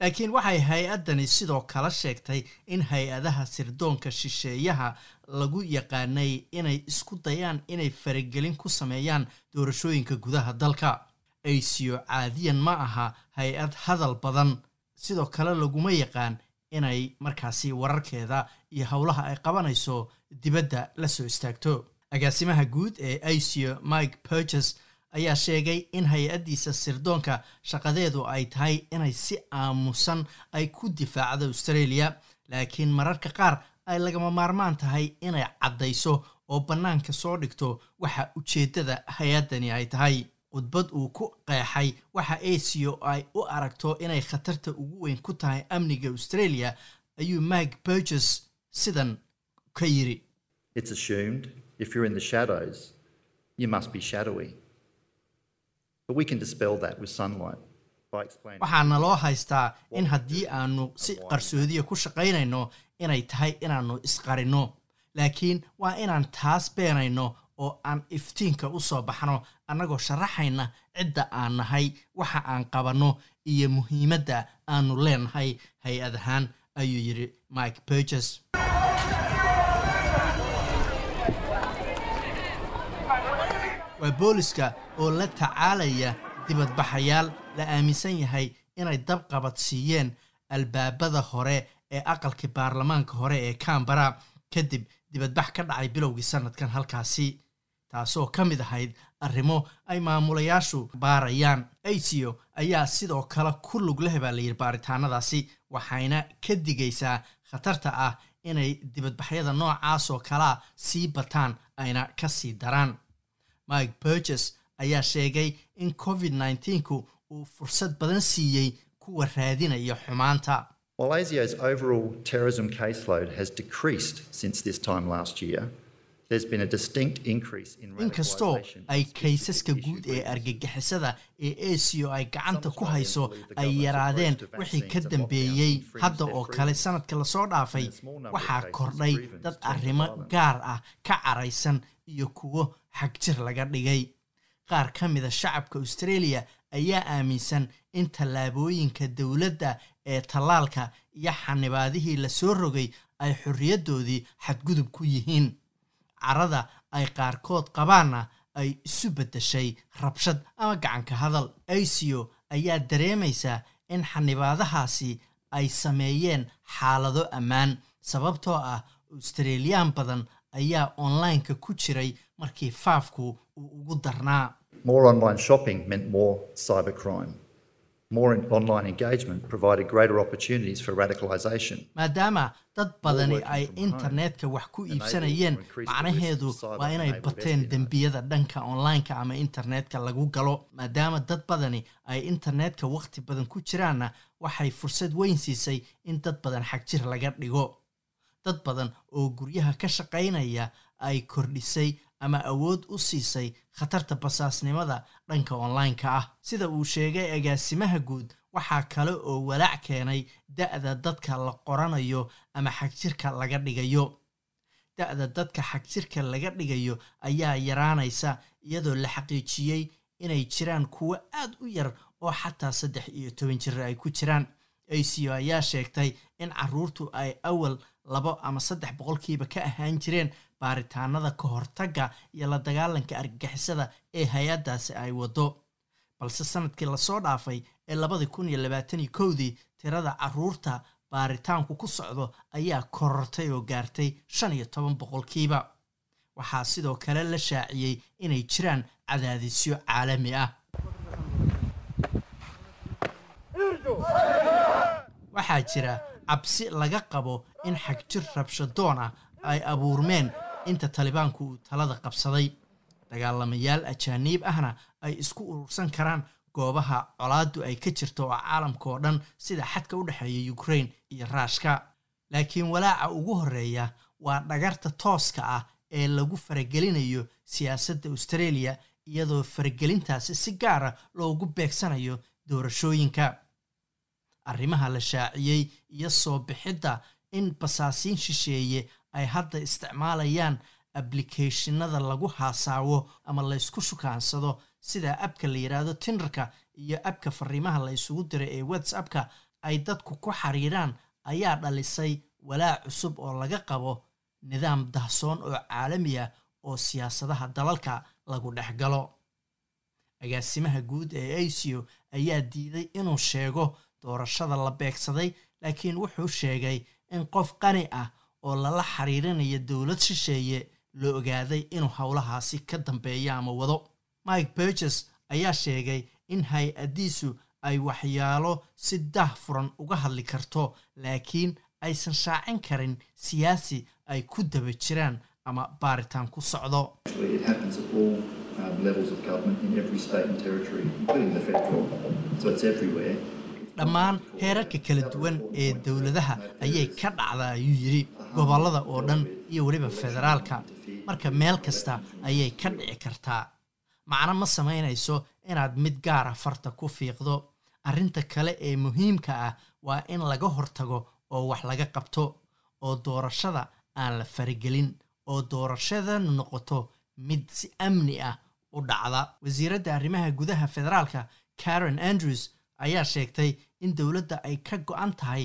laakiin waxay hay'addani sidoo kale sheegtay in hay'adaha sirdoonka shisheeyaha lagu yaqaanay inay isku dayaan inay faragelin ku sameeyaan doorashooyinka gudaha dalka. Aysiyo caadiyan ma aha hay'ad hadal badan sidoo kale laguma yaqaan inay markaasi wararkeeda iyo howlaha ay qabanayso dibadda la soo istaagto agaasimaha guud ee acio mike purges ayaa sheegay in hay'addiisa sirdoonka shaqadeedu ay tahay inay si aamusan ay ku difaacdo australia laakiin mararka qaar ay lagama maarmaan tahay inay caddayso oo bannaanka soo dhigto waxa ujeeddada hay'addani ay tahay. Khudbad uu ku qeexay waxa acio ay u aragto inay khatarta ugu weyn ku tahay amniga australia ayuu mike burges sidan ka yiri if you're in the shadows, you must be shadowy. But we can dispel that with sunlight by explaining. waxaana loo haystaa in haddii aanu si qarsoodiya ku shaqaynayno inay tahay inaannu isqarinno laakiin waa inaan taas beenayno oo aan iftiinka u soo baxno annagoo sharaxayna cidda aan nahay waxa aan qabanno iyo muhiimadda aanu leenahay hay'ad ahaan ayuu yidhi mike burges waa booliska oo la tacaalaya dibadbaxayaal la aaminsan yahay inay dabqabad siiyeen albaabada hore ee aqalkii baarlamaanka hore ee cambara kadib dibadbax ka dhacay bilowgii sanadkan halkaasi. Taasoo ka mid ahayd arrimo ay maamulayaashu baarayaan. Acio ayaa sidoo kale ku lug leh baa layidhi baaritaanadaasi waxayna ka digaysaa khatarta ah inay dibadbaxyada noocaas oo kalea sii bataan ayna ka sii daraan mike burges ayaa sheegay in covid nneteen-ku uu fursad badan siiyey kuwa raadinaya xumaanta. While ASIO's overall terrorism caseload has decreased since this time last year, there's been a distinct increase in inkastoo ay kaysaska guud ee argagixisada ee acio ay gacanta ku hayso ay yaraadeen wixii ka dambeeyey hadda oo kale sanadka la soo dhaafay. Waxaa kordhay dad arrimo gaar ah ka caraysan iyo kuwo xagjir laga dhigay. Qaar ka mida shacabka australia ayaa aaminsan in tallaabooyinka dowladda ee tallaalka iyo xanibaadihii la soo rogay ay xorriyaddoodii xadgudub ku yihiin. Carada ay qaarkood qabaanna ay isu beddeshay rabshad ama gacanka hadal. Acio ayaa dareemaysaa in xanibaadahaasi ay sameeyeen xaalado ammaan sababtoo ah australiyaan badan ayaa onlineka ku jiray markii faafku uu ugu darnaa More online shopping meant more cybercrime. More in- online engagement provided greater opportunities for radicalisation. maadaama dad badani ay internetka wax ku iibsanayeen macnaheedu waa inay bateen dembiyada dhanka onlineka ama internetka lagu galo maadaama dad badani ay internetka waqti badan ku jiraanna waxay fursad weyn siisay in dad badan xagjir laga dhigo dad badan oo guryaha ka shaqaynaya ay kordhisay ama awood u siisay khatarta basaasnimada dhanka onlineka ah. Sida uu sheegay agaasimaha guud waxaa kale oo walaac keenay da-da dadka la qoranayo ama xagjirka laga dhigayo. Da-da dadka xagjirka laga dhigayo ayaa yaraanaysa iyadoo la xaqiijiyey inay jiraan kuwo aad u yar oo xataa saddex iyo toban jir ay ku jiraan. Aco ayaa sheegtay in caruurtu ay awal labo ama saddex boqolkiiba ka ahaan jireen baaritaanada ka hortagga iyo la dagaalanka argagixisada ee hay'addaasi ay waddo. Balse sannadkii la soo dhaafay ee labadii kun iyo labaataniyo kowdii tirada carruurta baaritaanku ku socdo ayaa korortay oo gaartay shan iyo toban boqolkiiba. Waxaa sidoo kale la shaaciyey inay jiraan cadaadisyo caalami ah. Waxaa jira cabsi laga qabo in xagjir rabshadoon ah ay abuurmeen inta talibaanku uu talada qabsaday. Dagaalamayaal ajaaniib ahna ay isku urursan karaan goobaha colaaddu ay ka jirto oo caalamka oo dhan sida xadka u dhexeeya ukraine iyo raashka laakiin walaaca ugu horreeya waa dhagarta tooska ah ee lagu faragelinayo siyaasadda australia iyadoo faragelintaasi si gaara loogu beegsanayo doorashooyinka. Arrimaha la shaaciyey iyo soo bixidda in basaasiin shisheeye ay hadda isticmaalayaan ablicathonada lagu haasaawo ama laysku shukaansado sida abka la yidhaahdo tinderka iyo abka fariimaha la isugu diray ee whatsappka ay dadku ku xiriiraan ayaa dhalisay walaac cusub oo laga qabo nidaam dahsoon oo caalami ah oo siyaasadaha dalalka lagu dhex galo. Agaasimaha guud ee acio ayaa diiday inuu sheego doorashada la beegsaday laakiin wuxuu sheegay in qof qani ah oo lala xiriirinayo dowlad shisheeye la ogaaday inuu howlahaasi ka dambeeyo ama wado. Mike burges ayaa sheegay in hay'addiisu ay waxyaalo si dah furan uga hadli karto laakiin aysan shaacin karin siyaasi ay ku daba jiraan ama baaritaan ku socdo. Dhammaan heerarka kala duwan ee dowladaha ayay ka dhacdaa ayuu yidhi gobollada oo dhan iyo weliba federaalka. Marka meel kasta ayay ka dhici kartaa. Macno ma samaynayso inaad mid gaara farta ku fiiqdo. Arrinta kale ee muhiimka ah waa in laga hortago oo wax laga qabto oo doorashada aan la faragelin oo doorashadanu noqoto mid si amni ah u dhacda. Wasiiradda arrimaha gudaha federaalka karen andrews ayaa sheegtay in dowladda ay ka go-an tahay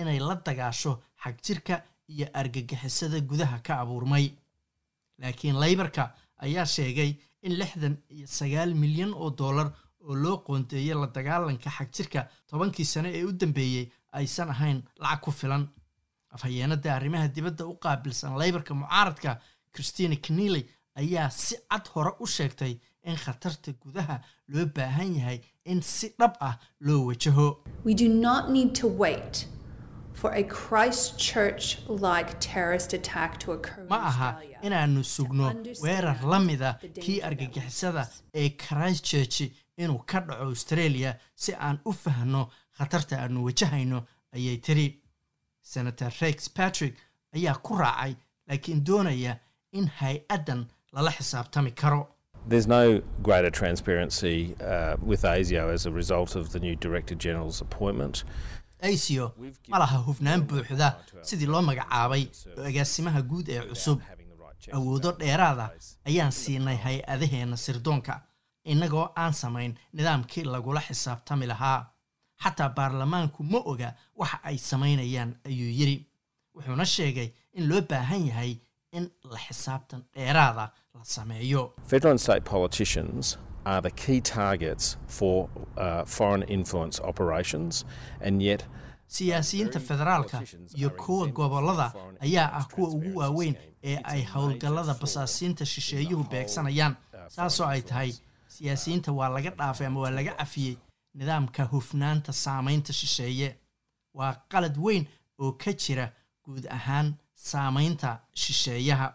inay la dagaasho xagjirka iyo argagixisada gudaha ka abuurmay. Laakiin laybarka ayaa sheegay in lixdan iyo sagaal milyan oo dollar oo loo qoonteeyey la dagaalanka xagjirka tobankii sane ee u dambeeyey aysan ahayn lacag ku filan. Afhayeenada arrimaha dibadda u qaabilsan laybarka mucaaradka christina knely ayaa si cad hore u sheegtay in khatarta gudaha loo baahan yahay in si dhab ah loo wajaho for a Christchurch like terrorist attack to occur. ma aha inaannu sugno weerar la mida kii argagixisada ee christchurch inuu ka dhaco australia si aan u fahno khatarta aannu wajahayno ayay tiri senator rex patrick ayaa ku raacay laakiin doonaya in hay'addan lala xisaabtami karo There's no greater transparency uh, with ASIO as a result of the new Director General's appointment. Acio ma laha hufnaan buuxda sidii loo magacaabay oo agaasimaha guud ee cusub. awoodo dheeraada ayaan siinay hay'adaheenna sirdoonka innagoo aan samayn nidaamkii lagula xisaabtami lahaa. Xataa baarlamaanku ma oga waxa ay samaynayaan ayuu yidhi. Wuxuuna sheegay in loo baahan yahay in la xisaabtan dheeraada la sameeyo Are the key targets for uh, foreign influence operations, and yet siyaasiyiinta federaalka iyo kuwa gobollada ayaa ah kuwa ugu waaweyn ee ay howlgallada basaasiinta shisheeyuhu beegsanayaan saasoo ay tahay siyaasiyiinta waa laga dhaafay ama waa laga cafiyey nidaamka hufnaanta saamaynta shisheeye. Waa qalad weyn oo ka jira guud ahaan saamaynta shisheeyaha